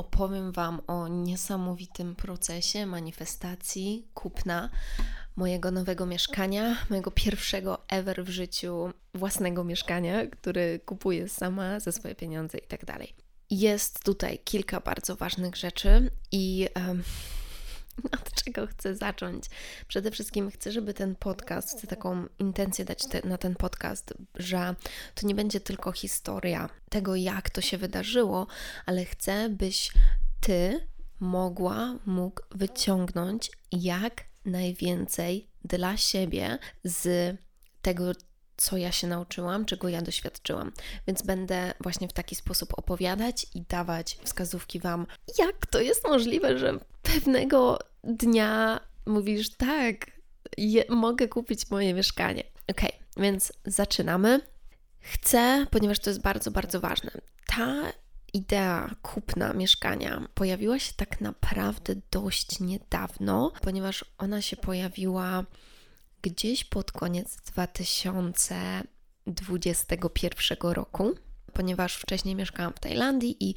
opowiem Wam o niesamowitym procesie manifestacji kupna mojego nowego mieszkania, mojego pierwszego ever w życiu własnego mieszkania, który kupuję sama ze swoje pieniądze i tak dalej. Jest tutaj kilka bardzo ważnych rzeczy i od czego chcę zacząć? Przede wszystkim chcę, żeby ten podcast, chcę taką intencję dać te, na ten podcast, że to nie będzie tylko historia tego, jak to się wydarzyło, ale chcę, byś ty mogła, mógł wyciągnąć jak najwięcej dla siebie z tego, co ja się nauczyłam, czego ja doświadczyłam. Więc będę właśnie w taki sposób opowiadać i dawać wskazówki Wam, jak to jest możliwe, że pewnego dnia mówisz, tak, je, mogę kupić moje mieszkanie. Ok, więc zaczynamy. Chcę, ponieważ to jest bardzo, bardzo ważne. Ta idea kupna mieszkania pojawiła się tak naprawdę dość niedawno, ponieważ ona się pojawiła gdzieś pod koniec 2021 roku ponieważ wcześniej mieszkałam w Tajlandii i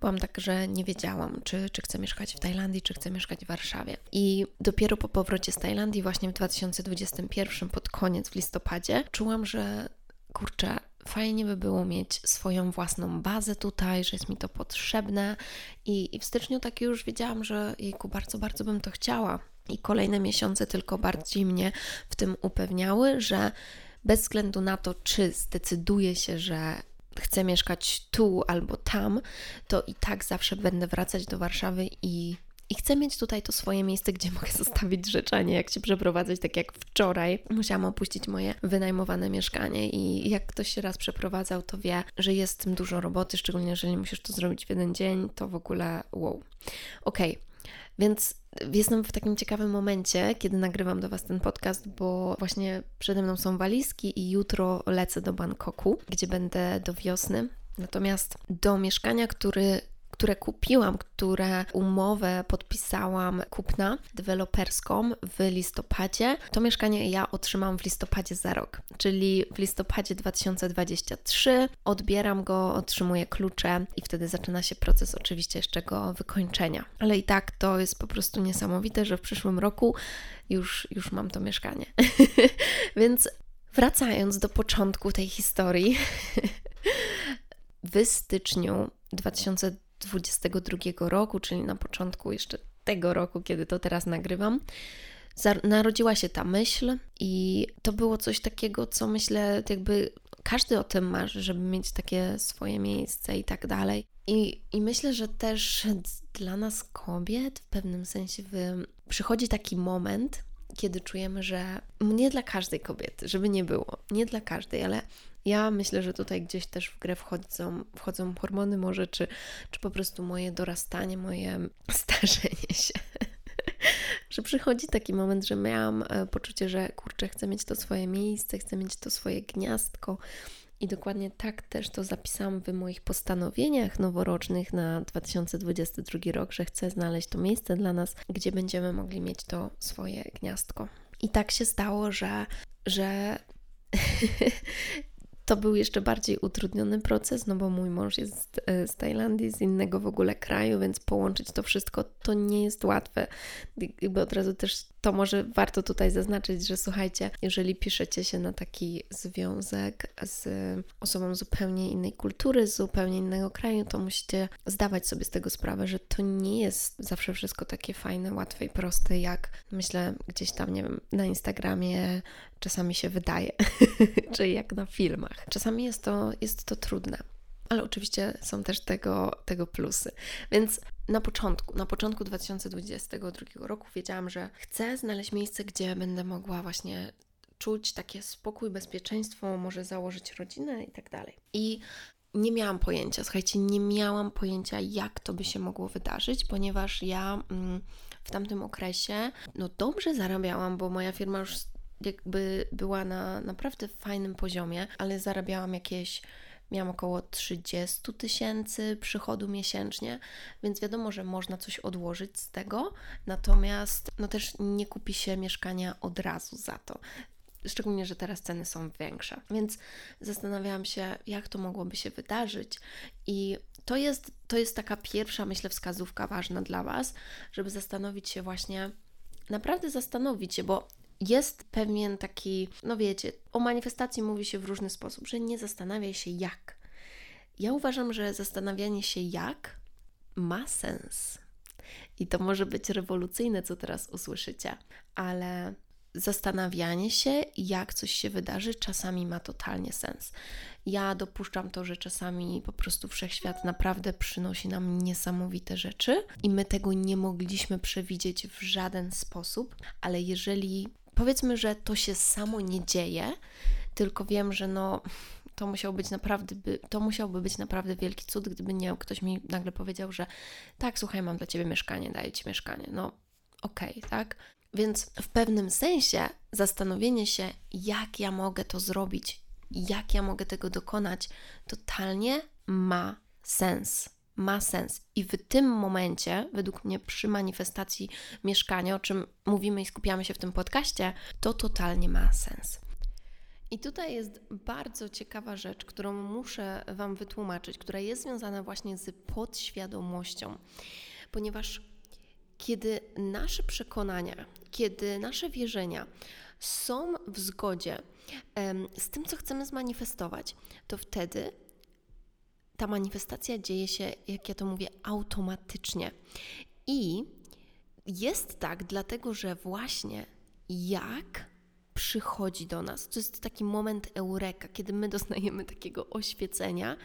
byłam tak, że nie wiedziałam, czy, czy chcę mieszkać w Tajlandii, czy chcę mieszkać w Warszawie. I dopiero po powrocie z Tajlandii, właśnie w 2021, pod koniec, w listopadzie, czułam, że kurczę, fajnie by było mieć swoją własną bazę tutaj, że jest mi to potrzebne. I, i w styczniu tak już wiedziałam, że jejku, bardzo, bardzo bym to chciała. I kolejne miesiące tylko bardziej mnie w tym upewniały, że bez względu na to, czy zdecyduję się, że chcę mieszkać tu albo tam, to i tak zawsze będę wracać do Warszawy i, i chcę mieć tutaj to swoje miejsce, gdzie mogę zostawić rzeczy, a nie jak się przeprowadzać, tak jak wczoraj. Musiałam opuścić moje wynajmowane mieszkanie i jak ktoś się raz przeprowadzał, to wie, że jest tym dużo roboty, szczególnie jeżeli musisz to zrobić w jeden dzień, to w ogóle wow. Okej. Okay. Więc jestem w takim ciekawym momencie, kiedy nagrywam do Was ten podcast, bo właśnie przede mną są walizki i jutro lecę do Bangkoku, gdzie będę do wiosny. Natomiast do mieszkania, który które kupiłam, które umowę podpisałam kupna deweloperską w listopadzie. To mieszkanie ja otrzymam w listopadzie za rok, czyli w listopadzie 2023 odbieram go, otrzymuję klucze i wtedy zaczyna się proces oczywiście jeszcze go wykończenia. Ale i tak to jest po prostu niesamowite, że w przyszłym roku już, już mam to mieszkanie. Więc wracając do początku tej historii, w styczniu 2023 2022 roku, czyli na początku jeszcze tego roku, kiedy to teraz nagrywam, narodziła się ta myśl i to było coś takiego, co myślę, jakby każdy o tym marzy, żeby mieć takie swoje miejsce i tak dalej. I, I myślę, że też dla nas kobiet w pewnym sensie przychodzi taki moment, kiedy czujemy, że nie dla każdej kobiety, żeby nie było, nie dla każdej, ale ja myślę, że tutaj gdzieś też w grę wchodzą, wchodzą hormony może, czy, czy po prostu moje dorastanie, moje starzenie się. że przychodzi taki moment, że miałam e, poczucie, że kurczę, chcę mieć to swoje miejsce, chcę mieć to swoje gniazdko. I dokładnie tak też to zapisałam w moich postanowieniach noworocznych na 2022 rok, że chcę znaleźć to miejsce dla nas, gdzie będziemy mogli mieć to swoje gniazdko. I tak się stało, że, że To był jeszcze bardziej utrudniony proces, no bo mój mąż jest e, z Tajlandii, z innego w ogóle kraju, więc połączyć to wszystko to nie jest łatwe. Jakby od razu też to może warto tutaj zaznaczyć, że słuchajcie, jeżeli piszecie się na taki związek z osobą zupełnie innej kultury, z zupełnie innego kraju, to musicie zdawać sobie z tego sprawę, że to nie jest zawsze wszystko takie fajne, łatwe i proste, jak myślę gdzieś tam, nie wiem, na Instagramie czasami się wydaje, czy jak na filmach. Czasami jest to, jest to trudne ale oczywiście są też tego, tego plusy. Więc na początku, na początku 2022 roku wiedziałam, że chcę znaleźć miejsce, gdzie będę mogła właśnie czuć takie spokój, bezpieczeństwo, może założyć rodzinę i tak dalej. I nie miałam pojęcia, słuchajcie, nie miałam pojęcia, jak to by się mogło wydarzyć, ponieważ ja mm, w tamtym okresie no dobrze zarabiałam, bo moja firma już jakby była na naprawdę fajnym poziomie, ale zarabiałam jakieś miałam około 30 tysięcy przychodu miesięcznie, więc wiadomo, że można coś odłożyć z tego, natomiast no też nie kupi się mieszkania od razu za to. Szczególnie, że teraz ceny są większe. Więc zastanawiałam się, jak to mogłoby się wydarzyć, i to jest, to jest taka pierwsza, myślę, wskazówka ważna dla Was, żeby zastanowić się właśnie, naprawdę zastanowić się, bo jest pewien taki, no wiecie, o manifestacji mówi się w różny sposób, że nie zastanawiaj się jak. Ja uważam, że zastanawianie się jak ma sens. I to może być rewolucyjne, co teraz usłyszycie, ale zastanawianie się, jak coś się wydarzy, czasami ma totalnie sens. Ja dopuszczam to, że czasami po prostu wszechświat naprawdę przynosi nam niesamowite rzeczy i my tego nie mogliśmy przewidzieć w żaden sposób, ale jeżeli powiedzmy, że to się samo nie dzieje, tylko wiem, że no to musiał być naprawdę, to musiałby być naprawdę wielki cud, gdyby nie ktoś mi nagle powiedział, że tak, słuchaj, mam dla ciebie mieszkanie, daję ci mieszkanie. No, okej, okay, tak? Więc w pewnym sensie zastanowienie się, jak ja mogę to zrobić, jak ja mogę tego dokonać, totalnie ma sens ma sens. I w tym momencie, według mnie, przy manifestacji mieszkania, o czym mówimy i skupiamy się w tym podcaście, to totalnie ma sens. I tutaj jest bardzo ciekawa rzecz, którą muszę Wam wytłumaczyć, która jest związana właśnie z podświadomością, ponieważ kiedy nasze przekonania, kiedy nasze wierzenia są w zgodzie z tym, co chcemy zmanifestować, to wtedy ta manifestacja dzieje się, jak ja to mówię, automatycznie. I jest tak, dlatego że właśnie jak przychodzi do nas, to jest taki moment eureka, kiedy my doznajemy takiego oświecenia.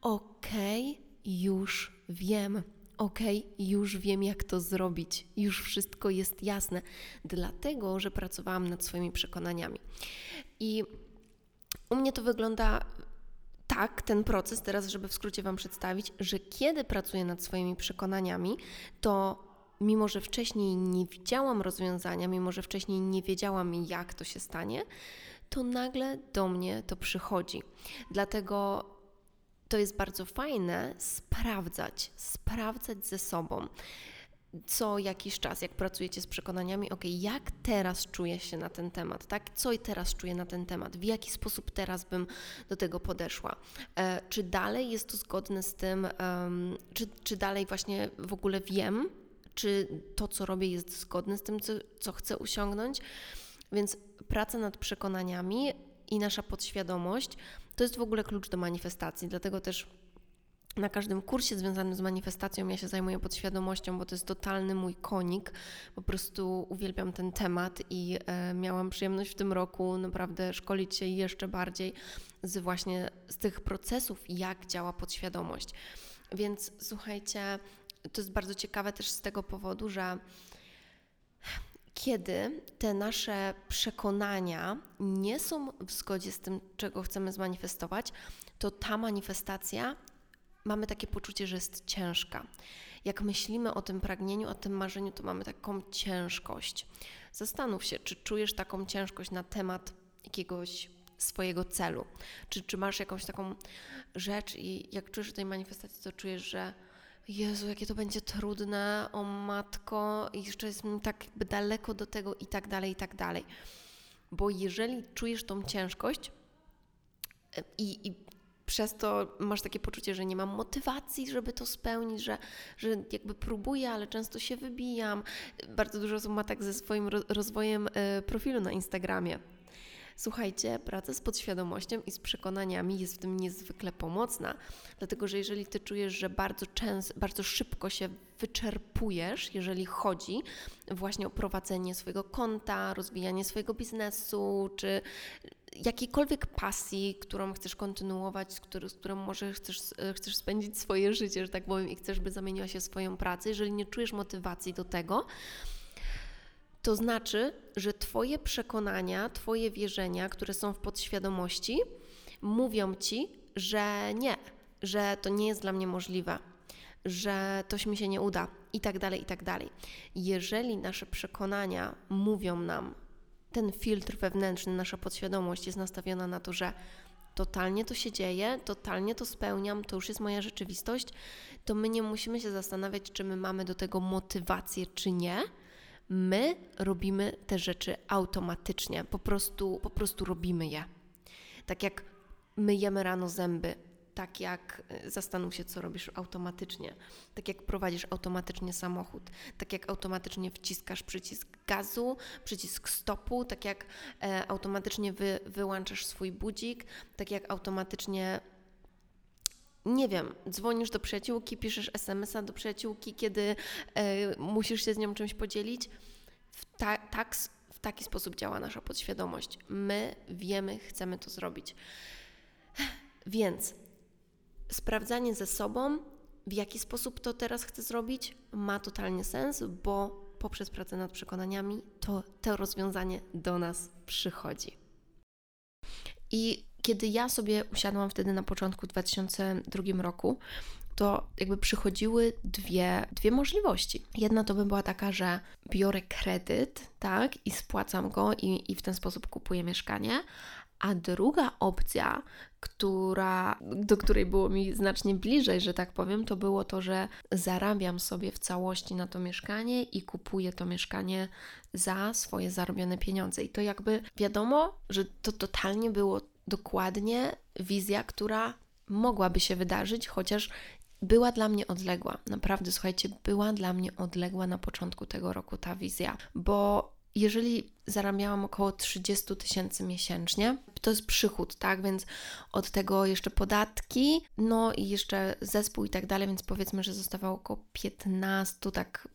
Okej, okay, już wiem. Okej, okay, już wiem, jak to zrobić. Już wszystko jest jasne, dlatego że pracowałam nad swoimi przekonaniami. I u mnie to wygląda tak, ten proces, teraz, żeby w skrócie Wam przedstawić, że kiedy pracuję nad swoimi przekonaniami, to mimo, że wcześniej nie widziałam rozwiązania, mimo, że wcześniej nie wiedziałam, jak to się stanie, to nagle do mnie to przychodzi. Dlatego to jest bardzo fajne sprawdzać, sprawdzać ze sobą co jakiś czas, jak pracujecie z przekonaniami, ok, jak teraz czuję się na ten temat, tak? Co teraz czuję na ten temat, w jaki sposób teraz bym do tego podeszła? E, czy dalej jest to zgodne z tym, um, czy, czy dalej właśnie w ogóle wiem, czy to, co robię, jest zgodne z tym, co, co chcę osiągnąć? Więc praca nad przekonaniami i nasza podświadomość to jest w ogóle klucz do manifestacji, dlatego też na każdym kursie związanym z manifestacją ja się zajmuję podświadomością, bo to jest totalny mój konik. Po prostu uwielbiam ten temat i e, miałam przyjemność w tym roku naprawdę szkolić się jeszcze bardziej z właśnie z tych procesów, jak działa podświadomość. Więc słuchajcie, to jest bardzo ciekawe też z tego powodu, że kiedy te nasze przekonania nie są w zgodzie z tym, czego chcemy zmanifestować, to ta manifestacja mamy takie poczucie, że jest ciężka. Jak myślimy o tym pragnieniu, o tym marzeniu, to mamy taką ciężkość. Zastanów się, czy czujesz taką ciężkość na temat jakiegoś swojego celu. Czy, czy masz jakąś taką rzecz i jak czujesz tej manifestacji, to czujesz, że Jezu, jakie to będzie trudne, o matko, i jeszcze jest mi tak daleko do tego i tak dalej, i tak dalej. Bo jeżeli czujesz tą ciężkość e, i, i przez to masz takie poczucie, że nie mam motywacji, żeby to spełnić, że, że jakby próbuję, ale często się wybijam. Bardzo dużo osób ma tak ze swoim rozwojem e, profilu na Instagramie. Słuchajcie, praca z podświadomością i z przekonaniami jest w tym niezwykle pomocna, dlatego że jeżeli ty czujesz, że bardzo często, bardzo szybko się wyczerpujesz, jeżeli chodzi właśnie o prowadzenie swojego konta, rozwijanie swojego biznesu, czy jakiejkolwiek pasji, którą chcesz kontynuować, z, który, z którą może chcesz, chcesz spędzić swoje życie, że tak powiem, i chcesz, by zamieniła się swoją pracę, jeżeli nie czujesz motywacji do tego, to znaczy, że Twoje przekonania, Twoje wierzenia, które są w podświadomości, mówią Ci, że nie, że to nie jest dla mnie możliwe, że toś mi się nie uda i tak dalej, i tak dalej. Jeżeli nasze przekonania mówią nam, ten filtr wewnętrzny, nasza podświadomość jest nastawiona na to, że totalnie to się dzieje, totalnie to spełniam, to już jest moja rzeczywistość, to my nie musimy się zastanawiać, czy my mamy do tego motywację, czy nie. My robimy te rzeczy automatycznie, po prostu, po prostu robimy je. Tak jak myjemy rano zęby, tak jak y, zastanów się, co robisz automatycznie, tak jak prowadzisz automatycznie samochód, tak jak automatycznie wciskasz przycisk gazu, przycisk stopu, tak jak e, automatycznie wy, wyłączasz swój budzik, tak jak automatycznie nie wiem, dzwonisz do przyjaciółki, piszesz SMS-a do przyjaciółki, kiedy e, musisz się z nią czymś podzielić. W, ta, tak, w taki sposób działa nasza podświadomość. My wiemy, chcemy to zrobić. Więc sprawdzanie ze sobą, w jaki sposób to teraz chcę zrobić, ma totalnie sens, bo poprzez pracę nad przekonaniami to, to rozwiązanie do nas przychodzi. I kiedy ja sobie usiadłam wtedy na początku 2002 roku, to jakby przychodziły dwie, dwie możliwości. Jedna to by była taka, że biorę kredyt, tak, i spłacam go i, i w ten sposób kupuję mieszkanie, a druga opcja, która, do której było mi znacznie bliżej, że tak powiem, to było to, że zarabiam sobie w całości na to mieszkanie i kupuję to mieszkanie za swoje zarobione pieniądze. I to jakby wiadomo, że to totalnie było dokładnie wizja, która mogłaby się wydarzyć, chociaż była dla mnie odległa. Naprawdę, słuchajcie, była dla mnie odległa na początku tego roku ta wizja, bo jeżeli zarabiałam około 30 tysięcy miesięcznie, to jest przychód, tak? Więc od tego jeszcze podatki, no i jeszcze zespół i tak dalej, więc powiedzmy, że zostawało około 15, tak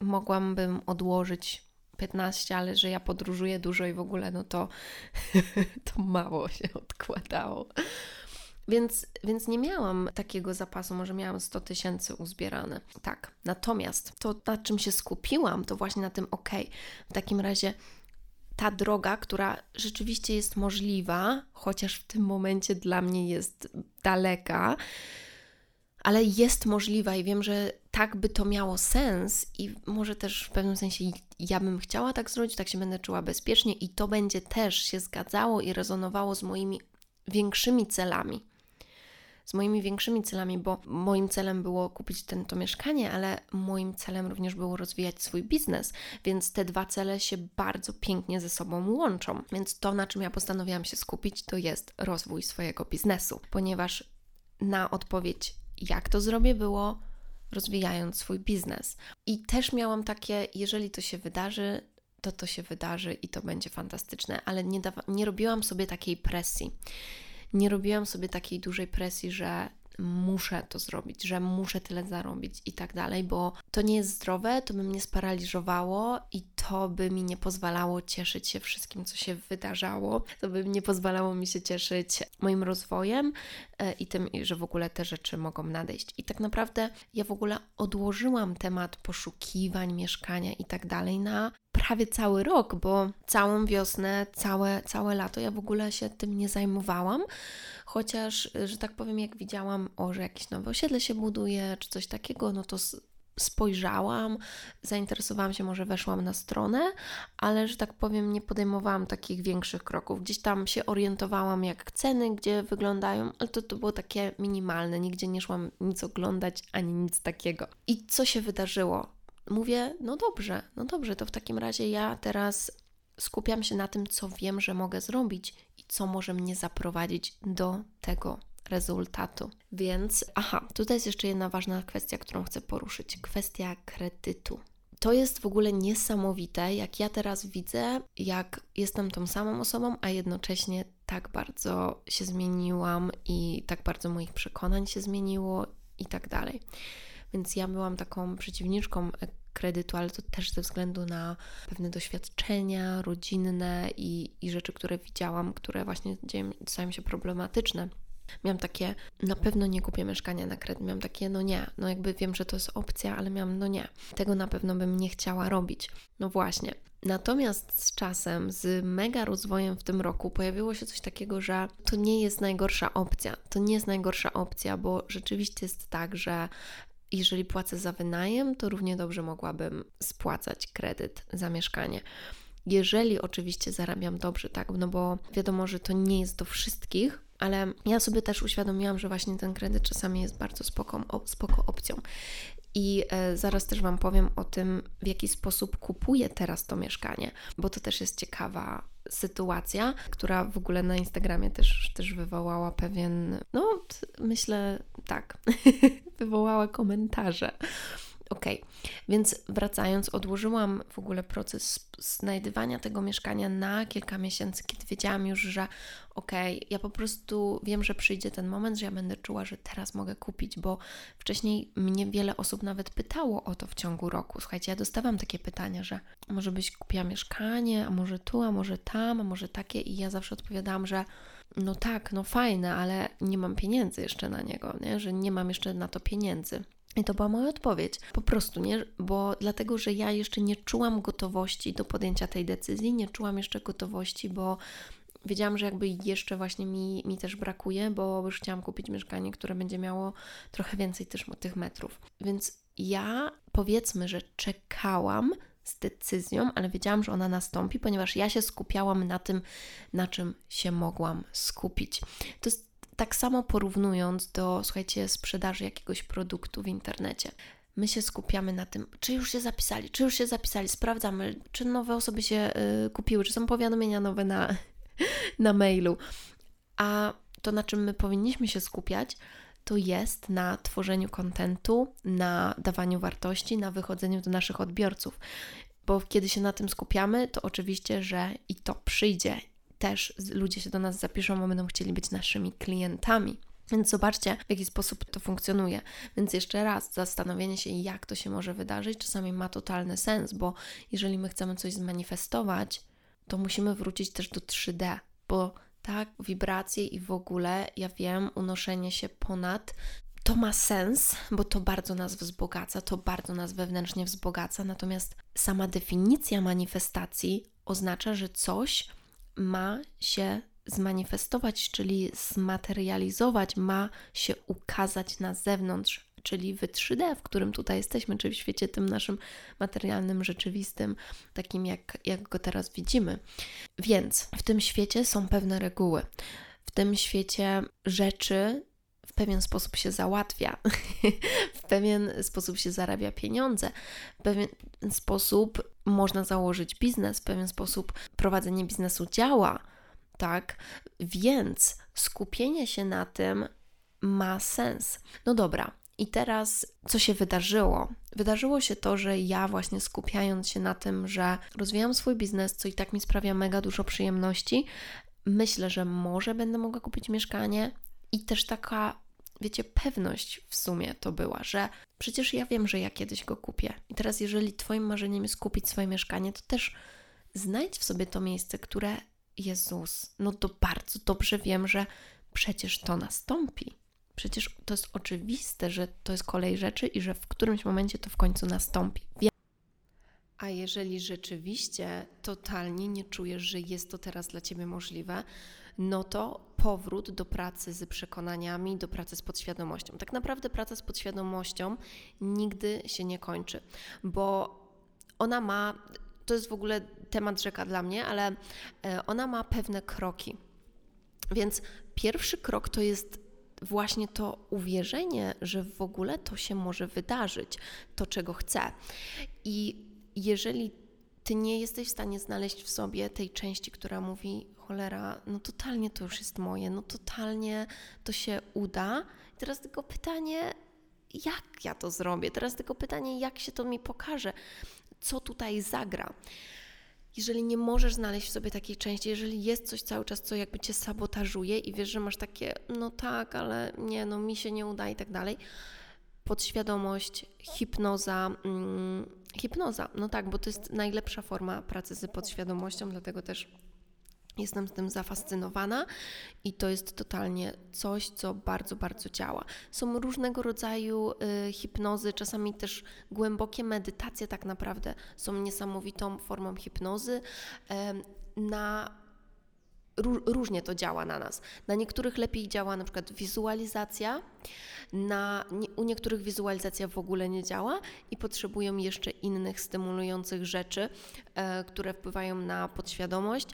mogłabym odłożyć 15, ale że ja podróżuję dużo i w ogóle, no to, to mało się odkładało. Więc, więc nie miałam takiego zapasu, może miałam 100 tysięcy uzbierane. Tak. Natomiast to, na czym się skupiłam, to właśnie na tym, ok, w takim razie ta droga, która rzeczywiście jest możliwa, chociaż w tym momencie dla mnie jest daleka, ale jest możliwa i wiem, że tak by to miało sens i może też w pewnym sensie ja bym chciała tak zrobić, tak się będę czuła bezpiecznie i to będzie też się zgadzało i rezonowało z moimi większymi celami z moimi większymi celami, bo moim celem było kupić ten, to mieszkanie, ale moim celem również było rozwijać swój biznes, więc te dwa cele się bardzo pięknie ze sobą łączą. Więc to, na czym ja postanowiłam się skupić, to jest rozwój swojego biznesu, ponieważ na odpowiedź, jak to zrobię, było rozwijając swój biznes. I też miałam takie, jeżeli to się wydarzy, to to się wydarzy i to będzie fantastyczne, ale nie, nie robiłam sobie takiej presji nie robiłam sobie takiej dużej presji, że muszę to zrobić, że muszę tyle zarobić i tak dalej, bo to nie jest zdrowe, to by mnie sparaliżowało i to by mi nie pozwalało cieszyć się wszystkim, co się wydarzało, to by nie pozwalało mi się cieszyć moim rozwojem e, i tym, że w ogóle te rzeczy mogą nadejść. I tak naprawdę ja w ogóle odłożyłam temat poszukiwań mieszkania i tak dalej na prawie cały rok, bo całą wiosnę, całe, całe lato ja w ogóle się tym nie zajmowałam, chociaż, że tak powiem, jak widziałam, o, że jakieś nowe osiedle się buduje, czy coś takiego, no to spojrzałam, zainteresowałam się, może weszłam na stronę, ale że tak powiem, nie podejmowałam takich większych kroków. Gdzieś tam się orientowałam, jak ceny, gdzie wyglądają, ale to, to było takie minimalne, nigdzie nie szłam nic oglądać ani nic takiego. I co się wydarzyło? Mówię, no dobrze, no dobrze, to w takim razie ja teraz skupiam się na tym, co wiem, że mogę zrobić i co może mnie zaprowadzić do tego rezultatu. Więc, aha, tutaj jest jeszcze jedna ważna kwestia, którą chcę poruszyć: kwestia kredytu. To jest w ogóle niesamowite, jak ja teraz widzę, jak jestem tą samą osobą, a jednocześnie tak bardzo się zmieniłam i tak bardzo moich przekonań się zmieniło i tak dalej. Więc ja byłam taką przeciwniczką kredytu, ale to też ze względu na pewne doświadczenia rodzinne i, i rzeczy, które widziałam, które właśnie stają się problematyczne. Miałam takie, na pewno nie kupię mieszkania na kredyt. Miałam takie, no nie, no jakby wiem, że to jest opcja, ale miałam, no nie, tego na pewno bym nie chciała robić. No właśnie. Natomiast z czasem, z mega rozwojem w tym roku, pojawiło się coś takiego, że to nie jest najgorsza opcja. To nie jest najgorsza opcja, bo rzeczywiście jest tak, że jeżeli płacę za wynajem, to równie dobrze mogłabym spłacać kredyt za mieszkanie. Jeżeli oczywiście zarabiam dobrze, tak, no bo wiadomo, że to nie jest do wszystkich, ale ja sobie też uświadomiłam, że właśnie ten kredyt czasami jest bardzo spoko, spoko opcją. I e, zaraz też Wam powiem o tym, w jaki sposób kupuję teraz to mieszkanie, bo to też jest ciekawa sytuacja, która w ogóle na Instagramie też, też wywołała pewien, no myślę tak, wywołała komentarze. Ok, więc wracając, odłożyłam w ogóle proces znajdywania tego mieszkania na kilka miesięcy, kiedy wiedziałam już, że ok, ja po prostu wiem, że przyjdzie ten moment, że ja będę czuła, że teraz mogę kupić, bo wcześniej mnie wiele osób nawet pytało o to w ciągu roku. Słuchajcie, ja dostawałam takie pytania, że może byś kupiła mieszkanie, a może tu, a może tam, a może takie, i ja zawsze odpowiadałam, że no tak, no fajne, ale nie mam pieniędzy jeszcze na niego, nie? że nie mam jeszcze na to pieniędzy. I to była moja odpowiedź. Po prostu nie, bo dlatego, że ja jeszcze nie czułam gotowości do podjęcia tej decyzji, nie czułam jeszcze gotowości, bo wiedziałam, że jakby jeszcze właśnie mi, mi też brakuje, bo już chciałam kupić mieszkanie, które będzie miało trochę więcej też tych metrów. Więc ja powiedzmy, że czekałam z decyzją, ale wiedziałam, że ona nastąpi, ponieważ ja się skupiałam na tym, na czym się mogłam skupić. To jest tak samo porównując do, słuchajcie, sprzedaży jakiegoś produktu w internecie. My się skupiamy na tym, czy już się zapisali, czy już się zapisali, sprawdzamy, czy nowe osoby się y, kupiły, czy są powiadomienia nowe na, na mailu. A to, na czym my powinniśmy się skupiać, to jest na tworzeniu kontentu, na dawaniu wartości, na wychodzeniu do naszych odbiorców. Bo kiedy się na tym skupiamy, to oczywiście, że i to przyjdzie też ludzie się do nas zapiszą, bo będą chcieli być naszymi klientami. Więc zobaczcie, w jaki sposób to funkcjonuje. Więc jeszcze raz, zastanowienie się, jak to się może wydarzyć, czasami ma totalny sens, bo jeżeli my chcemy coś zmanifestować, to musimy wrócić też do 3D, bo tak, wibracje i w ogóle, ja wiem, unoszenie się ponad to ma sens, bo to bardzo nas wzbogaca, to bardzo nas wewnętrznie wzbogaca, natomiast sama definicja manifestacji oznacza, że coś ma się zmanifestować, czyli zmaterializować, ma się ukazać na zewnątrz, czyli w 3D, w którym tutaj jesteśmy, czyli w świecie tym naszym materialnym, rzeczywistym, takim jak, jak go teraz widzimy. Więc w tym świecie są pewne reguły. W tym świecie rzeczy w pewien sposób się załatwia, w pewien sposób się zarabia pieniądze, w pewien sposób można założyć biznes, w pewien sposób prowadzenie biznesu działa, tak? Więc skupienie się na tym ma sens. No dobra, i teraz co się wydarzyło? Wydarzyło się to, że ja właśnie skupiając się na tym, że rozwijam swój biznes, co i tak mi sprawia mega dużo przyjemności, myślę, że może będę mogła kupić mieszkanie i też taka wiecie, pewność w sumie to była, że przecież ja wiem, że ja kiedyś go kupię. I teraz, jeżeli Twoim marzeniem jest kupić swoje mieszkanie, to też znajdź w sobie to miejsce, które Jezus, no to bardzo dobrze wiem, że przecież to nastąpi. Przecież to jest oczywiste, że to jest kolej rzeczy i że w którymś momencie to w końcu nastąpi. A jeżeli rzeczywiście totalnie nie czujesz, że jest to teraz dla ciebie możliwe, no to powrót do pracy z przekonaniami, do pracy z podświadomością. Tak naprawdę praca z podświadomością nigdy się nie kończy, bo ona ma, to jest w ogóle temat rzeka dla mnie, ale e, ona ma pewne kroki. Więc pierwszy krok to jest właśnie to uwierzenie, że w ogóle to się może wydarzyć, to czego chcę. I jeżeli ty nie jesteś w stanie znaleźć w sobie tej części, która mówi: cholera, no totalnie to już jest moje, no totalnie to się uda. I teraz tylko pytanie, jak ja to zrobię? Teraz tylko pytanie, jak się to mi pokaże? Co tutaj zagra? jeżeli nie możesz znaleźć w sobie takiej części, jeżeli jest coś cały czas, co jakby cię sabotażuje i wiesz, że masz takie, no tak, ale nie, no mi się nie uda i tak dalej. Podświadomość, hipnoza, mm, hipnoza, no tak, bo to jest najlepsza forma pracy z podświadomością, dlatego też Jestem z tym zafascynowana i to jest totalnie coś, co bardzo, bardzo działa. Są różnego rodzaju y, hipnozy, czasami też głębokie medytacje, tak naprawdę są niesamowitą formą hipnozy. Y, na różnie to działa na nas. Na niektórych lepiej działa na przykład wizualizacja, na, nie, u niektórych wizualizacja w ogóle nie działa i potrzebują jeszcze innych stymulujących rzeczy, e, które wpływają na podświadomość,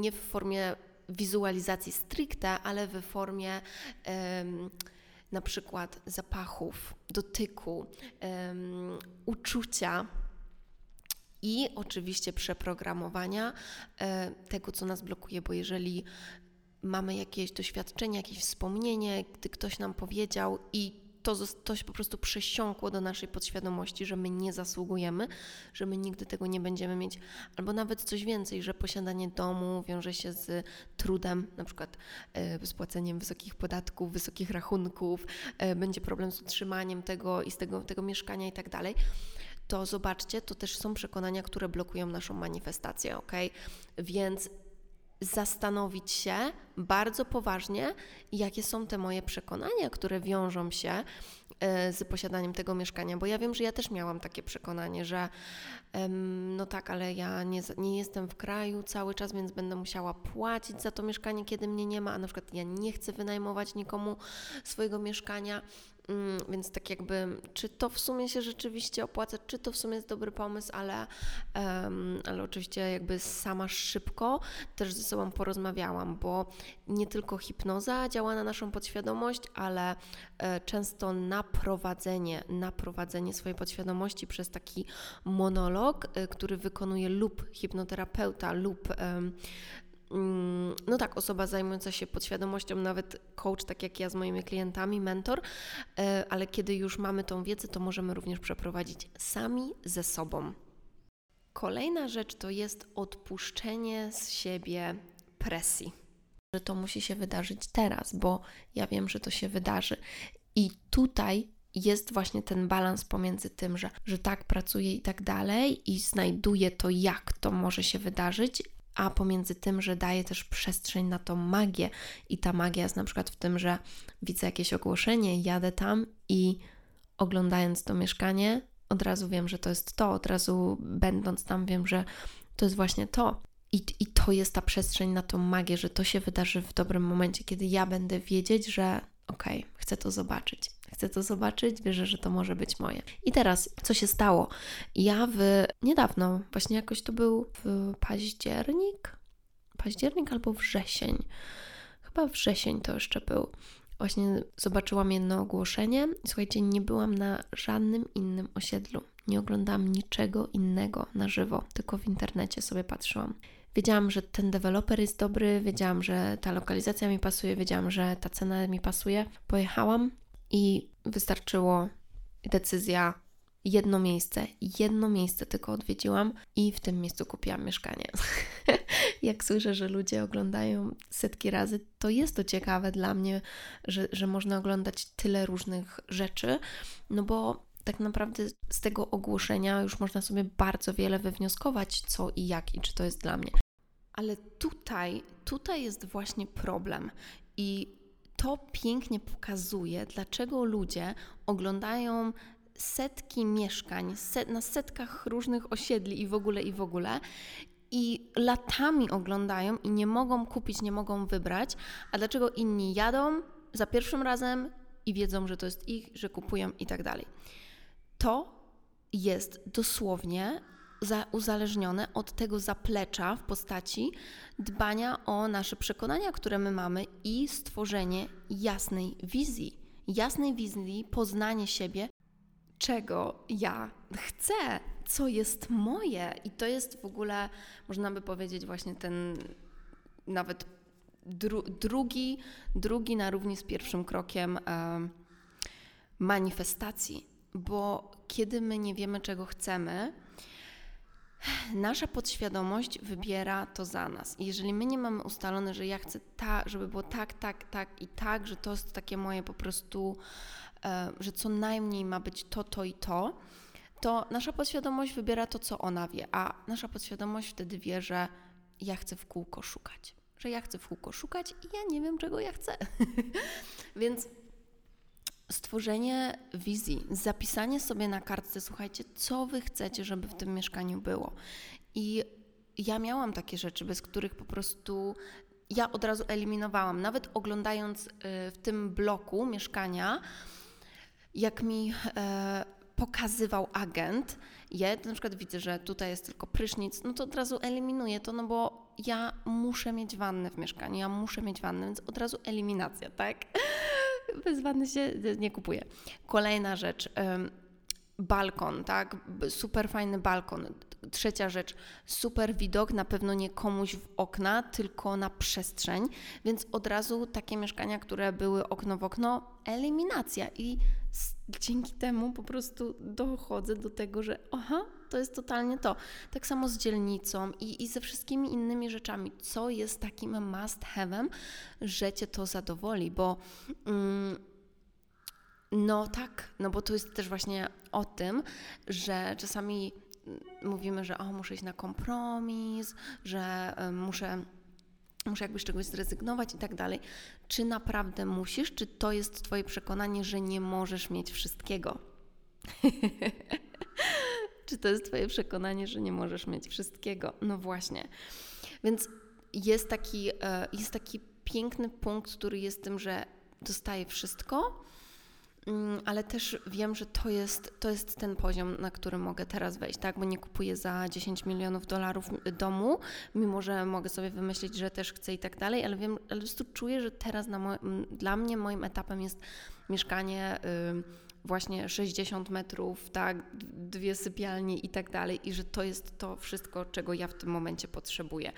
nie w formie wizualizacji stricte, ale w formie na przykład zapachów, dotyku, uczucia i oczywiście przeprogramowania e, tego, co nas blokuje, bo jeżeli mamy jakieś doświadczenie, jakieś wspomnienie, gdy ktoś nam powiedział i to, to się po prostu przesiąkło do naszej podświadomości, że my nie zasługujemy, że my nigdy tego nie będziemy mieć, albo nawet coś więcej, że posiadanie domu wiąże się z trudem, na przykład e, z płaceniem wysokich podatków, wysokich rachunków, e, będzie problem z utrzymaniem tego i z tego, tego mieszkania i tak dalej to zobaczcie, to też są przekonania, które blokują naszą manifestację, ok? Więc zastanowić się bardzo poważnie, jakie są te moje przekonania, które wiążą się e, z posiadaniem tego mieszkania, bo ja wiem, że ja też miałam takie przekonanie, że no tak, ale ja nie, nie jestem w kraju cały czas, więc będę musiała płacić za to mieszkanie, kiedy mnie nie ma, a na przykład ja nie chcę wynajmować nikomu swojego mieszkania, więc tak jakby, czy to w sumie się rzeczywiście opłaca, czy to w sumie jest dobry pomysł, ale, um, ale oczywiście jakby sama szybko też ze sobą porozmawiałam, bo nie tylko hipnoza działa na naszą podświadomość, ale e, często naprowadzenie, naprowadzenie swojej podświadomości przez taki monolog, e, który wykonuje lub hipnoterapeuta, lub Mm, no tak, osoba zajmująca się podświadomością, nawet coach, tak jak ja z moimi klientami, mentor, e, ale kiedy już mamy tą wiedzę, to możemy również przeprowadzić sami ze sobą. Kolejna rzecz to jest odpuszczenie z siebie presji. Że to musi się wydarzyć teraz, bo ja wiem, że to się wydarzy. I tutaj jest właśnie ten balans pomiędzy tym, że, że tak pracuję i tak dalej, i znajduję to, jak to może się wydarzyć, a pomiędzy tym, że daje też przestrzeń na tą magię. I ta magia jest na przykład w tym, że widzę jakieś ogłoszenie, jadę tam i oglądając to mieszkanie, od razu wiem, że to jest to, od razu będąc tam wiem, że to jest właśnie to. I, I to jest ta przestrzeń na tą magię, że to się wydarzy w dobrym momencie, kiedy ja będę wiedzieć, że okej, okay, chcę to zobaczyć. Chcę to zobaczyć, wierzę, że to może być moje. I teraz, co się stało? Ja w niedawno, właśnie jakoś to był w październik, październik albo wrzesień. Chyba wrzesień to jeszcze był. Właśnie zobaczyłam jedno ogłoszenie. Słuchajcie, nie byłam na żadnym innym osiedlu. Nie oglądałam niczego innego na żywo, tylko w internecie sobie patrzyłam. Wiedziałam, że ten deweloper jest dobry, wiedziałam, że ta lokalizacja mi pasuje, wiedziałam, że ta cena mi pasuje. Pojechałam i wystarczyło decyzja jedno miejsce, jedno miejsce tylko odwiedziłam i w tym miejscu kupiłam mieszkanie. Jak słyszę, że ludzie oglądają setki razy, to jest to ciekawe dla mnie, że, że można oglądać tyle różnych rzeczy, no bo tak naprawdę z tego ogłoszenia już można sobie bardzo wiele wywnioskować, co i jak i czy to jest dla mnie. Ale tutaj, tutaj jest właśnie problem i to pięknie pokazuje, dlaczego ludzie oglądają setki mieszkań set, na setkach różnych osiedli i w ogóle, i w ogóle. I latami oglądają i nie mogą kupić, nie mogą wybrać. A dlaczego inni jadą za pierwszym razem i wiedzą, że to jest ich, że kupują i tak dalej. To jest dosłownie uzależnione od tego zaplecza w postaci dbania o nasze przekonania, które my mamy i stworzenie jasnej wizji. Jasnej wizji, poznanie siebie, czego ja chcę, co jest moje. I to jest w ogóle, można by powiedzieć, właśnie ten nawet dru, drugi, drugi na równi z pierwszym krokiem e, manifestacji, bo kiedy my nie wiemy, czego chcemy, nasza podświadomość wybiera to za nas. Jeżeli my nie mamy ustalone, że ja chcę tak, żeby było tak, tak, tak i tak, że to jest takie moje po prostu, e, że co najmniej ma być to, to i to, to nasza podświadomość wybiera to, co ona wie, a nasza podświadomość wtedy wie, że ja chcę w kółko szukać. Że ja chcę w kółko szukać i ja nie wiem, czego ja chcę. Więc stworzenie wizji, zapisanie sobie na kartce, słuchajcie, co wy chcecie, żeby w tym mieszkaniu było. I ja miałam takie rzeczy, bez których po prostu ja od razu eliminowałam. Nawet oglądając y, w tym bloku mieszkania, jak mi e, pokazywał agent je, na przykład widzę, że tutaj jest tylko prysznic, no to od razu eliminuję to, no bo ja muszę mieć wannę w mieszkaniu, ja muszę mieć wannę, więc od razu eliminacja, tak? Bez wanny się nie kupuję. Kolejna rzecz, balkon, tak? Super fajny balkon. Trzecia rzecz, super widok, na pewno nie komuś w okna, tylko na przestrzeń, więc od razu takie mieszkania, które były okno w okno, eliminacja. I dzięki temu po prostu dochodzę do tego, że aha, to jest totalnie to. Tak samo z dzielnicą i, i ze wszystkimi innymi rzeczami, co jest takim must have'em, że cię to zadowoli, bo mm, no tak, no bo to jest też właśnie o tym, że czasami mówimy, że o, muszę iść na kompromis, że y, muszę muszę jakby z czegoś zrezygnować i tak dalej. Czy naprawdę musisz, czy to jest Twoje przekonanie, że nie możesz mieć wszystkiego? czy to jest Twoje przekonanie, że nie możesz mieć wszystkiego? No właśnie. Więc jest taki, e, jest taki piękny punkt, który jest tym, że dostaję wszystko, ale też wiem, że to jest, to jest ten poziom, na który mogę teraz wejść, tak? Bo nie kupuję za 10 milionów dolarów domu, mimo że mogę sobie wymyślić, że też chcę i tak dalej, ale wiem, ale po prostu czuję, że teraz dla mnie moim etapem jest mieszkanie y, właśnie 60 metrów, tak, dwie sypialnie i tak dalej, i że to jest to wszystko, czego ja w tym momencie potrzebuję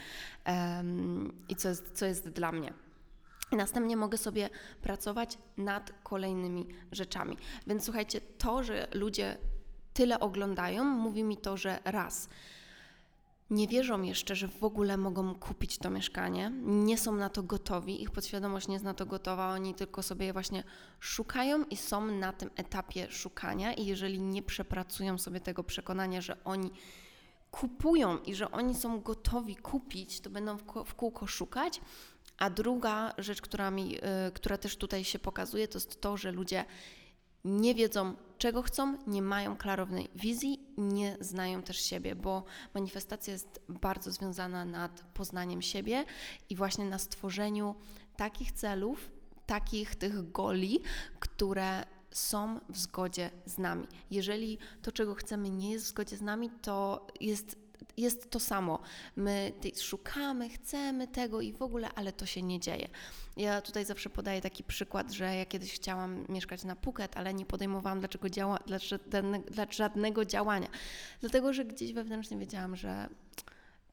um, i co jest, co jest dla mnie. Następnie mogę sobie pracować nad kolejnymi rzeczami. Więc słuchajcie, to, że ludzie tyle oglądają, mówi mi to, że raz, nie wierzą jeszcze, że w ogóle mogą kupić to mieszkanie, nie są na to gotowi, ich podświadomość nie jest na to gotowa, oni tylko sobie je właśnie szukają i są na tym etapie szukania. I jeżeli nie przepracują sobie tego przekonania, że oni kupują i że oni są gotowi kupić, to będą w kółko szukać, a druga rzecz, która, mi, y, która też tutaj się pokazuje, to jest to, że ludzie nie wiedzą, czego chcą, nie mają klarownej wizji, nie znają też siebie, bo manifestacja jest bardzo związana nad poznaniem siebie i właśnie na stworzeniu takich celów, takich tych goli, które są w zgodzie z nami. Jeżeli to, czego chcemy, nie jest w zgodzie z nami, to jest jest to samo. My szukamy, chcemy tego i w ogóle, ale to się nie dzieje. Ja tutaj zawsze podaję taki przykład, że ja kiedyś chciałam mieszkać na Phuket, ale nie podejmowałam dlaczego działa, dla, dla żadnego działania. Dlatego, że gdzieś wewnętrznie wiedziałam, że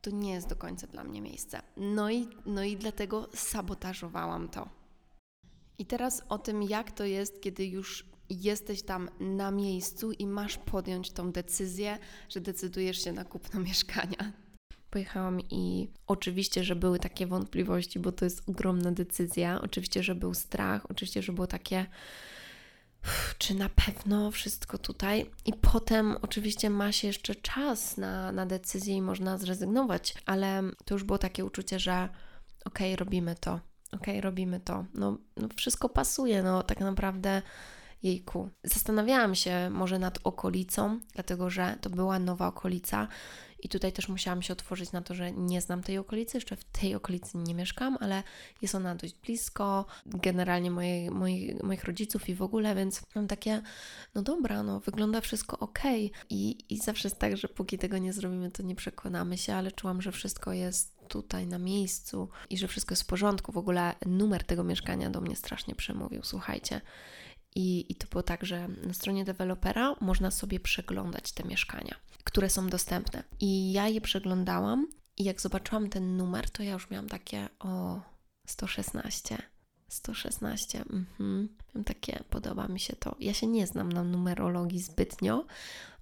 to nie jest do końca dla mnie miejsce. No i, no i dlatego sabotażowałam to. I teraz o tym, jak to jest, kiedy już jesteś tam na miejscu i masz podjąć tą decyzję, że decydujesz się na kupno mieszkania. Pojechałam i oczywiście, że były takie wątpliwości, bo to jest ogromna decyzja. Oczywiście, że był strach, oczywiście, że było takie czy na pewno wszystko tutaj. I potem oczywiście ma się jeszcze czas na, na decyzję i można zrezygnować, ale to już było takie uczucie, że okej, okay, robimy to, okej, okay, robimy to. No, no wszystko pasuje, no tak naprawdę jejku. Zastanawiałam się może nad okolicą, dlatego że to była nowa okolica i tutaj też musiałam się otworzyć na to, że nie znam tej okolicy, jeszcze w tej okolicy nie mieszkam, ale jest ona dość blisko, generalnie mojej, moich, moich rodziców i w ogóle, więc mam takie, no dobra, no wygląda wszystko ok. I, I zawsze jest tak, że póki tego nie zrobimy, to nie przekonamy się, ale czułam, że wszystko jest tutaj na miejscu i że wszystko jest w porządku. W ogóle numer tego mieszkania do mnie strasznie przemówił. Słuchajcie, i, I to było tak, że na stronie dewelopera można sobie przeglądać te mieszkania, które są dostępne. I ja je przeglądałam I jak zobaczyłam ten numer, to ja już miałam takie o 116. 116, mhm. Miałam takie, podoba mi się to. Ja się nie znam na numerologii zbytnio,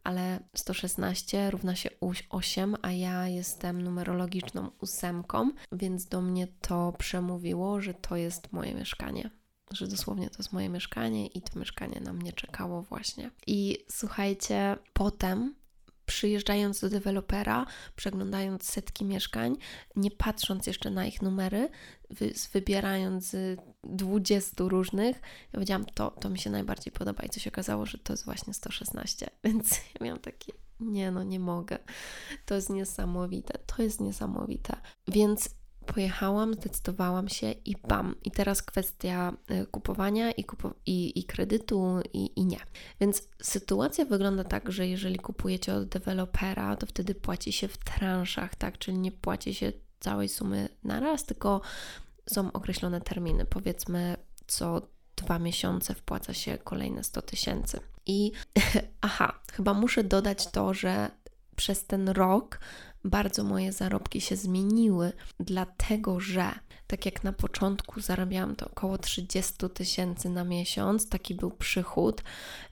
ale 116 równa się 8, a ja jestem numerologiczną ósemką, więc do mnie to przemówiło, że to jest moje mieszkanie. Że dosłownie to jest moje mieszkanie i to mieszkanie na mnie czekało właśnie. I słuchajcie, potem przyjeżdżając do dewelopera, przeglądając setki mieszkań, nie patrząc jeszcze na ich numery, wy, wybierając z 20 różnych, ja powiedziałam, to, to mi się najbardziej podoba i co się okazało, że to jest właśnie 116, więc ja miałam takie, nie no, nie mogę. To jest niesamowite, to jest niesamowite. Więc pojechałam, zdecydowałam się i bam. I teraz kwestia y, kupowania i, kupo i, i kredytu i, i nie. Więc sytuacja wygląda tak, że jeżeli kupujecie od dewelopera, to wtedy płaci się w transzach, tak? Czyli nie płaci się całej sumy na raz, tylko są określone terminy. Powiedzmy, co dwa miesiące wpłaca się kolejne 100 tysięcy. I aha, chyba muszę dodać to, że przez ten rok bardzo moje zarobki się zmieniły, dlatego że tak jak na początku zarabiałam to około 30 tysięcy na miesiąc, taki był przychód.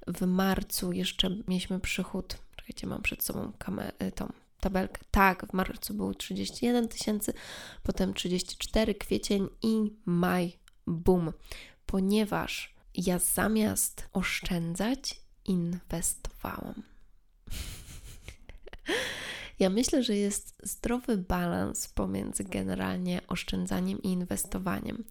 W marcu jeszcze mieliśmy przychód, czekajcie, mam przed sobą kamerę, tą tabelkę. Tak, w marcu był 31 tysięcy, potem 34, kwiecień i maj. Boom. Ponieważ ja zamiast oszczędzać, inwestowałam. Ja myślę, że jest zdrowy balans pomiędzy generalnie oszczędzaniem i inwestowaniem,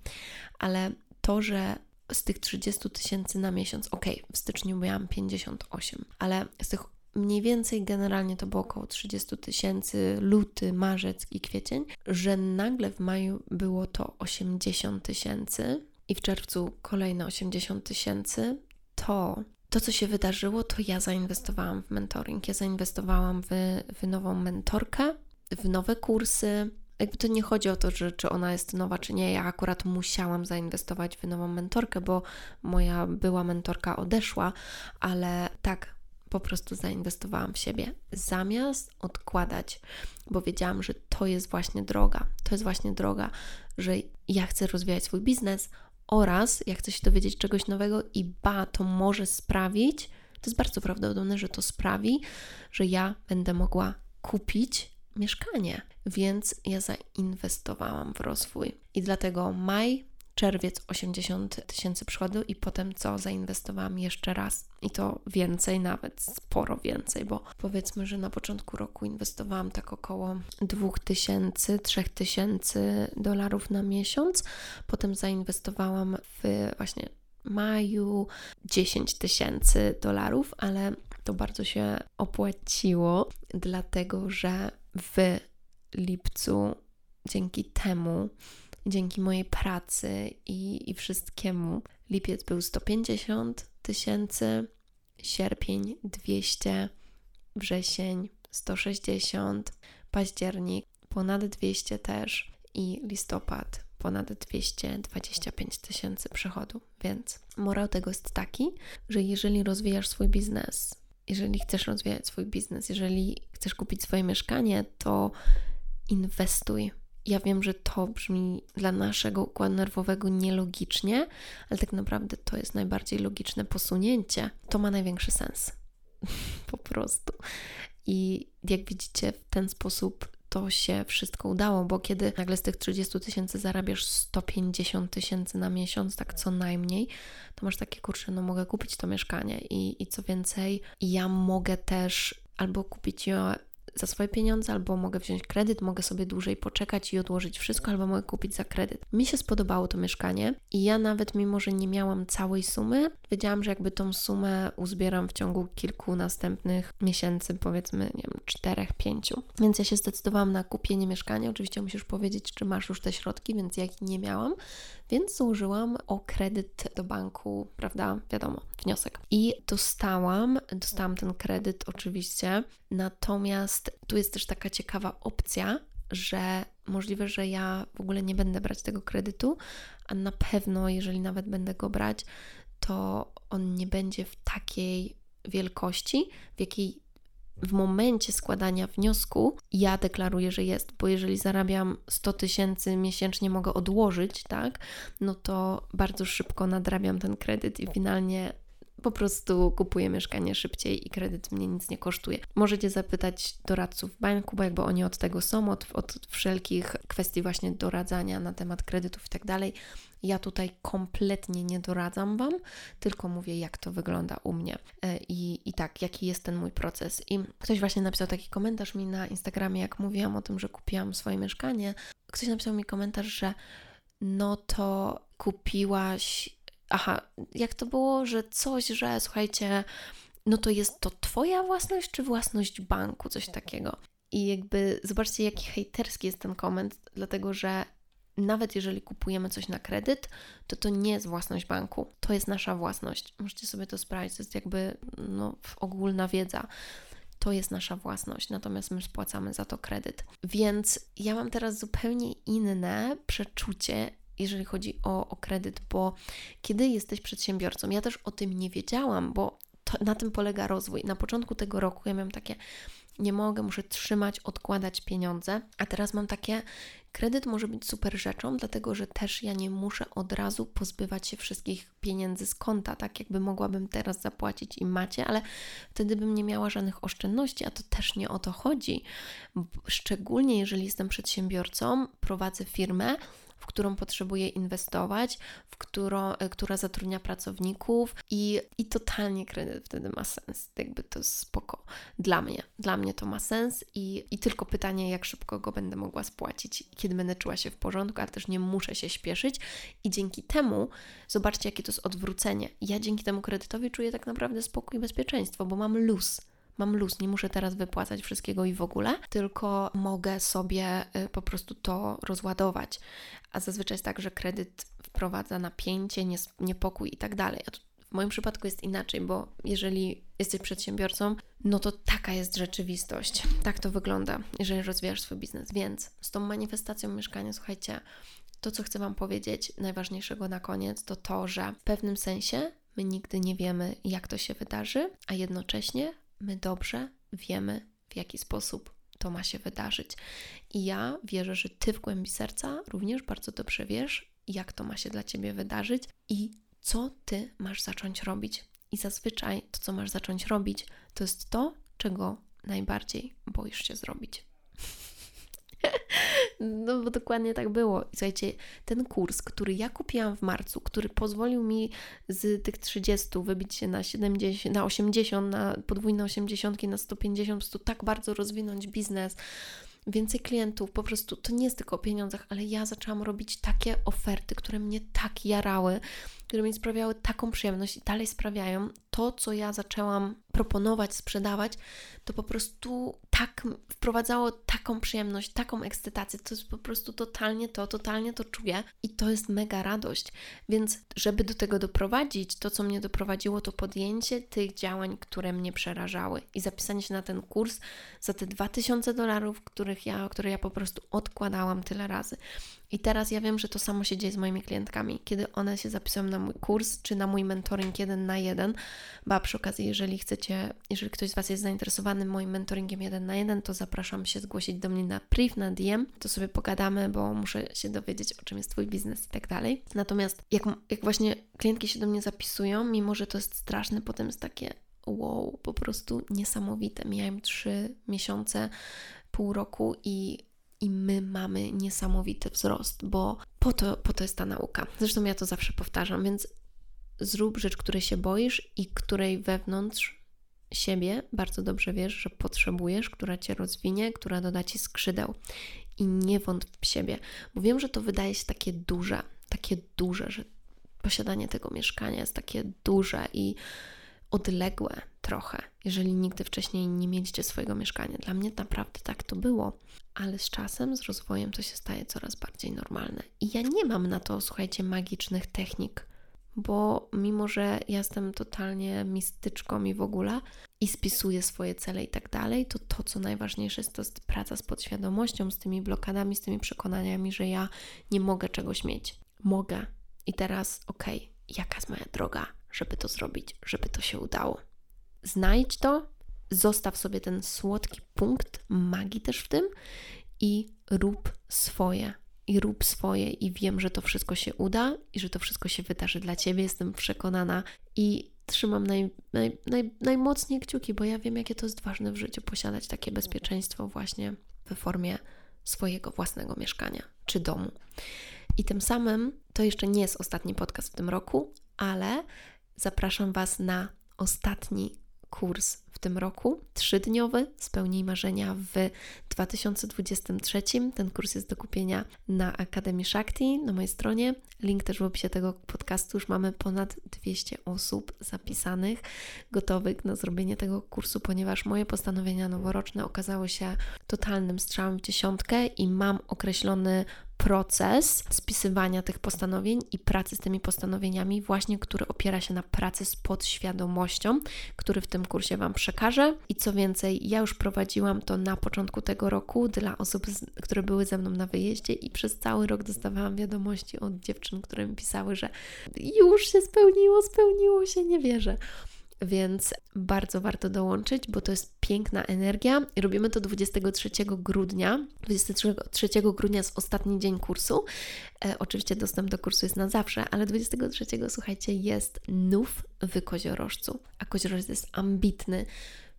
ale to, że z tych 30 tysięcy na miesiąc, ok, w styczniu miałam 58, ale z tych mniej więcej generalnie to było około 30 tysięcy, luty, marzec i kwiecień, że nagle w maju było to 80 tysięcy i w czerwcu kolejne 80 tysięcy, to to, co się wydarzyło, to ja zainwestowałam w mentoring. Ja zainwestowałam w, w nową mentorkę, w nowe kursy. Jakby to nie chodzi o to, że, czy ona jest nowa, czy nie. Ja akurat musiałam zainwestować w nową mentorkę, bo moja była mentorka odeszła, ale tak, po prostu zainwestowałam w siebie, zamiast odkładać, bo wiedziałam, że to jest właśnie droga. To jest właśnie droga, że ja chcę rozwijać swój biznes, oraz jak chcę się dowiedzieć czegoś nowego i ba, to może sprawić, to jest bardzo prawdopodobne, że to sprawi, że ja będę mogła kupić mieszkanie. Więc ja zainwestowałam w rozwój. I dlatego maj czerwiec 80 tysięcy przychodu i potem co zainwestowałam jeszcze raz i to więcej, nawet sporo więcej, bo powiedzmy, że na początku roku inwestowałam tak około 2000, 3000 dolarów na miesiąc, potem zainwestowałam w właśnie maju 10 tysięcy dolarów, ale to bardzo się opłaciło, dlatego że w lipcu dzięki temu dzięki mojej pracy i, i wszystkiemu. Lipiec był 150 tysięcy, sierpień 200, wrzesień 160, październik ponad 200 też i listopad ponad 225 tysięcy przychodu. Więc morał tego jest taki, że jeżeli rozwijasz swój biznes, jeżeli chcesz rozwijać swój biznes, jeżeli chcesz kupić swoje mieszkanie, to inwestuj ja wiem, że to brzmi dla naszego układu nerwowego nielogicznie, ale tak naprawdę to jest najbardziej logiczne posunięcie. To ma największy sens. po prostu. I jak widzicie, w ten sposób to się wszystko udało, bo kiedy nagle z tych 30 tysięcy zarabiasz 150 tysięcy na miesiąc, tak co najmniej, to masz takie kurczę, no mogę kupić to mieszkanie i, i co więcej, ja mogę też albo kupić je za swoje pieniądze, albo mogę wziąć kredyt, mogę sobie dłużej poczekać i odłożyć wszystko, albo mogę kupić za kredyt. Mi się spodobało to mieszkanie i ja nawet mimo, że nie miałam całej sumy, wiedziałam, że jakby tą sumę uzbieram w ciągu kilku następnych miesięcy, powiedzmy, nie wiem, czterech, pięciu. Więc ja się zdecydowałam na kupienie mieszkania. Oczywiście musisz powiedzieć, czy masz już te środki, więc ja nie miałam, więc złożyłam o kredyt do banku, prawda? Wiadomo, wniosek. I dostałam, dostałam ten kredyt oczywiście, natomiast tu jest też taka ciekawa opcja, że możliwe, że ja w ogóle nie będę brać tego kredytu, a na pewno, jeżeli nawet będę go brać, to on nie będzie w takiej wielkości, w jakiej w momencie składania wniosku ja deklaruję, że jest, bo jeżeli zarabiam 100 tysięcy miesięcznie, mogę odłożyć, tak, no to bardzo szybko nadrabiam ten kredyt i finalnie po prostu kupuję mieszkanie szybciej i kredyt mnie nic nie kosztuje. Możecie zapytać doradców banku, bo jakby oni od tego są, od, od wszelkich kwestii właśnie doradzania na temat kredytów i tak dalej. Ja tutaj kompletnie nie doradzam Wam, tylko mówię, jak to wygląda u mnie e, i, i tak, jaki jest ten mój proces. I ktoś właśnie napisał taki komentarz mi na Instagramie, jak mówiłam o tym, że kupiłam swoje mieszkanie. Ktoś napisał mi komentarz, że no to kupiłaś aha, jak to było, że coś, że słuchajcie, no to jest to Twoja własność czy własność banku, coś takiego. I jakby zobaczcie, jaki hejterski jest ten koment, dlatego że nawet jeżeli kupujemy coś na kredyt, to to nie jest własność banku, to jest nasza własność. Możecie sobie to sprawdzić, to jest jakby no, ogólna wiedza. To jest nasza własność, natomiast my spłacamy za to kredyt. Więc ja mam teraz zupełnie inne przeczucie jeżeli chodzi o, o kredyt, bo kiedy jesteś przedsiębiorcą, ja też o tym nie wiedziałam, bo to, na tym polega rozwój. Na początku tego roku ja miałam takie, nie mogę, muszę trzymać, odkładać pieniądze, a teraz mam takie, kredyt może być super rzeczą, dlatego że też ja nie muszę od razu pozbywać się wszystkich pieniędzy z konta, tak jakby mogłabym teraz zapłacić im macie, ale wtedy bym nie miała żadnych oszczędności, a to też nie o to chodzi. Szczególnie jeżeli jestem przedsiębiorcą, prowadzę firmę, w którą potrzebuje inwestować, w którą, e, która zatrudnia pracowników i, i totalnie kredyt wtedy ma sens. Jakby to jest spoko. Dla mnie. Dla mnie to ma sens i, i tylko pytanie, jak szybko go będę mogła spłacić, kiedy będę czuła się w porządku, ale też nie muszę się śpieszyć i dzięki temu zobaczcie, jakie to jest odwrócenie. Ja dzięki temu kredytowi czuję tak naprawdę spokój i bezpieczeństwo, bo mam luz mam luz, nie muszę teraz wypłacać wszystkiego i w ogóle, tylko mogę sobie y, po prostu to rozładować. A zazwyczaj jest tak, że kredyt wprowadza napięcie, niepokój i tak dalej. W moim przypadku jest inaczej, bo jeżeli jesteś przedsiębiorcą, no to taka jest rzeczywistość. Tak to wygląda, jeżeli rozwijasz swój biznes. Więc z tą manifestacją mieszkania, słuchajcie, to co chcę Wam powiedzieć, najważniejszego na koniec, to to, że w pewnym sensie my nigdy nie wiemy, jak to się wydarzy, a jednocześnie my dobrze wiemy, w jaki sposób to ma się wydarzyć. I ja wierzę, że Ty w głębi serca również bardzo dobrze wiesz, jak to ma się dla Ciebie wydarzyć i co Ty masz zacząć robić. I zazwyczaj to, co masz zacząć robić, to jest to, czego najbardziej boisz się zrobić. No bo dokładnie tak było. słuchajcie, ten kurs, który ja kupiłam w marcu, który pozwolił mi z tych 30 wybić się na 70, na 80, na podwójne 80, na 150, po prostu tak bardzo rozwinąć biznes, więcej klientów, po prostu to nie jest tylko o pieniądzach, ale ja zaczęłam robić takie oferty, które mnie tak jarały, które mi sprawiały taką przyjemność i dalej sprawiają. To, co ja zaczęłam proponować, sprzedawać, to po prostu tak wprowadzało taką przyjemność, taką ekscytację. To jest po prostu totalnie to, totalnie to czuję i to jest mega radość. Więc, żeby do tego doprowadzić, to co mnie doprowadziło, to podjęcie tych działań, które mnie przerażały i zapisanie się na ten kurs za te 2000 dolarów, których ja, które ja po prostu odkładałam tyle razy. I teraz ja wiem, że to samo się dzieje z moimi klientkami, kiedy one się zapisują na mój kurs czy na mój mentoring jeden na jeden, bo przy okazji, jeżeli chcecie, jeżeli ktoś z Was jest zainteresowany moim mentoringiem jeden na jeden, to zapraszam się zgłosić do mnie na priv, na DM, to sobie pogadamy, bo muszę się dowiedzieć, o czym jest Twój biznes i tak dalej. Natomiast jak, jak właśnie klientki się do mnie zapisują, mimo że to jest straszne, potem jest takie wow, po prostu niesamowite. Miałem trzy miesiące, pół roku i i my mamy niesamowity wzrost, bo po to, po to jest ta nauka. Zresztą ja to zawsze powtarzam, więc zrób rzecz, której się boisz i której wewnątrz siebie bardzo dobrze wiesz, że potrzebujesz, która cię rozwinie, która doda ci skrzydeł. I nie wątp w siebie, bo wiem, że to wydaje się takie duże, takie duże, że posiadanie tego mieszkania jest takie duże i odległe trochę, jeżeli nigdy wcześniej nie mieliście swojego mieszkania. Dla mnie naprawdę tak to było, ale z czasem, z rozwojem to się staje coraz bardziej normalne. I ja nie mam na to, słuchajcie, magicznych technik, bo mimo, że ja jestem totalnie mistyczką i w ogóle i spisuję swoje cele i tak dalej, to to, co najważniejsze jest, to jest praca z podświadomością, z tymi blokadami, z tymi przekonaniami, że ja nie mogę czegoś mieć. Mogę. I teraz, okej, okay, jaka jest moja droga, żeby to zrobić, żeby to się udało? Znajdź to, zostaw sobie ten słodki punkt magii też w tym i rób swoje. I rób swoje, i wiem, że to wszystko się uda i że to wszystko się wydarzy dla ciebie. Jestem przekonana i trzymam naj, naj, naj, najmocniej kciuki, bo ja wiem, jakie to jest ważne w życiu posiadać takie bezpieczeństwo właśnie w formie swojego własnego mieszkania czy domu. I tym samym to jeszcze nie jest ostatni podcast w tym roku, ale zapraszam Was na ostatni kurs w tym roku, trzydniowy, Spełnij Marzenia w 2023. Ten kurs jest do kupienia na Akademii Shakti, na mojej stronie. Link też w opisie tego podcastu. Już mamy ponad 200 osób zapisanych, gotowych na zrobienie tego kursu, ponieważ moje postanowienia noworoczne okazały się totalnym strzałem w dziesiątkę i mam określony proces spisywania tych postanowień i pracy z tymi postanowieniami, właśnie który opiera się na pracy z podświadomością, który w tym kursie Wam przekażę. I co więcej, ja już prowadziłam to na początku tego roku dla osób, które były ze mną na wyjeździe, i przez cały rok dostawałam wiadomości od dziewczyn, które mi pisały, że już się spełniło, spełniło się, nie wierzę więc bardzo warto dołączyć, bo to jest piękna energia. I robimy to 23 grudnia. 23 grudnia jest ostatni dzień kursu. E, oczywiście dostęp do kursu jest na zawsze, ale 23 słuchajcie, jest nów w koziorożcu, a koziorożec jest ambitny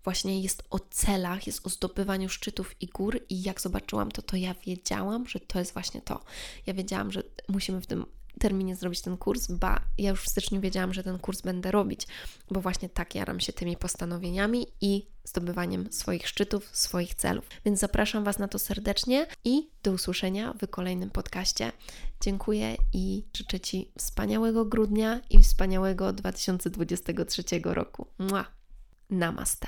właśnie jest o celach, jest o zdobywaniu szczytów i gór i jak zobaczyłam to, to ja wiedziałam, że to jest właśnie to. Ja wiedziałam, że musimy w tym terminie zrobić ten kurs, ba, ja już w styczniu wiedziałam, że ten kurs będę robić, bo właśnie tak jaram się tymi postanowieniami i zdobywaniem swoich szczytów, swoich celów. Więc zapraszam Was na to serdecznie i do usłyszenia w kolejnym podcaście. Dziękuję i życzę Ci wspaniałego grudnia i wspaniałego 2023 roku. Mua. Namaste.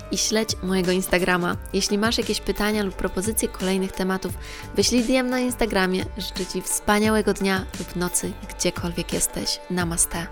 i śledź mojego Instagrama. Jeśli masz jakieś pytania lub propozycje, kolejnych tematów, wyślij DM na Instagramie. Życzę Ci wspaniałego dnia lub nocy, gdziekolwiek jesteś. Namaste.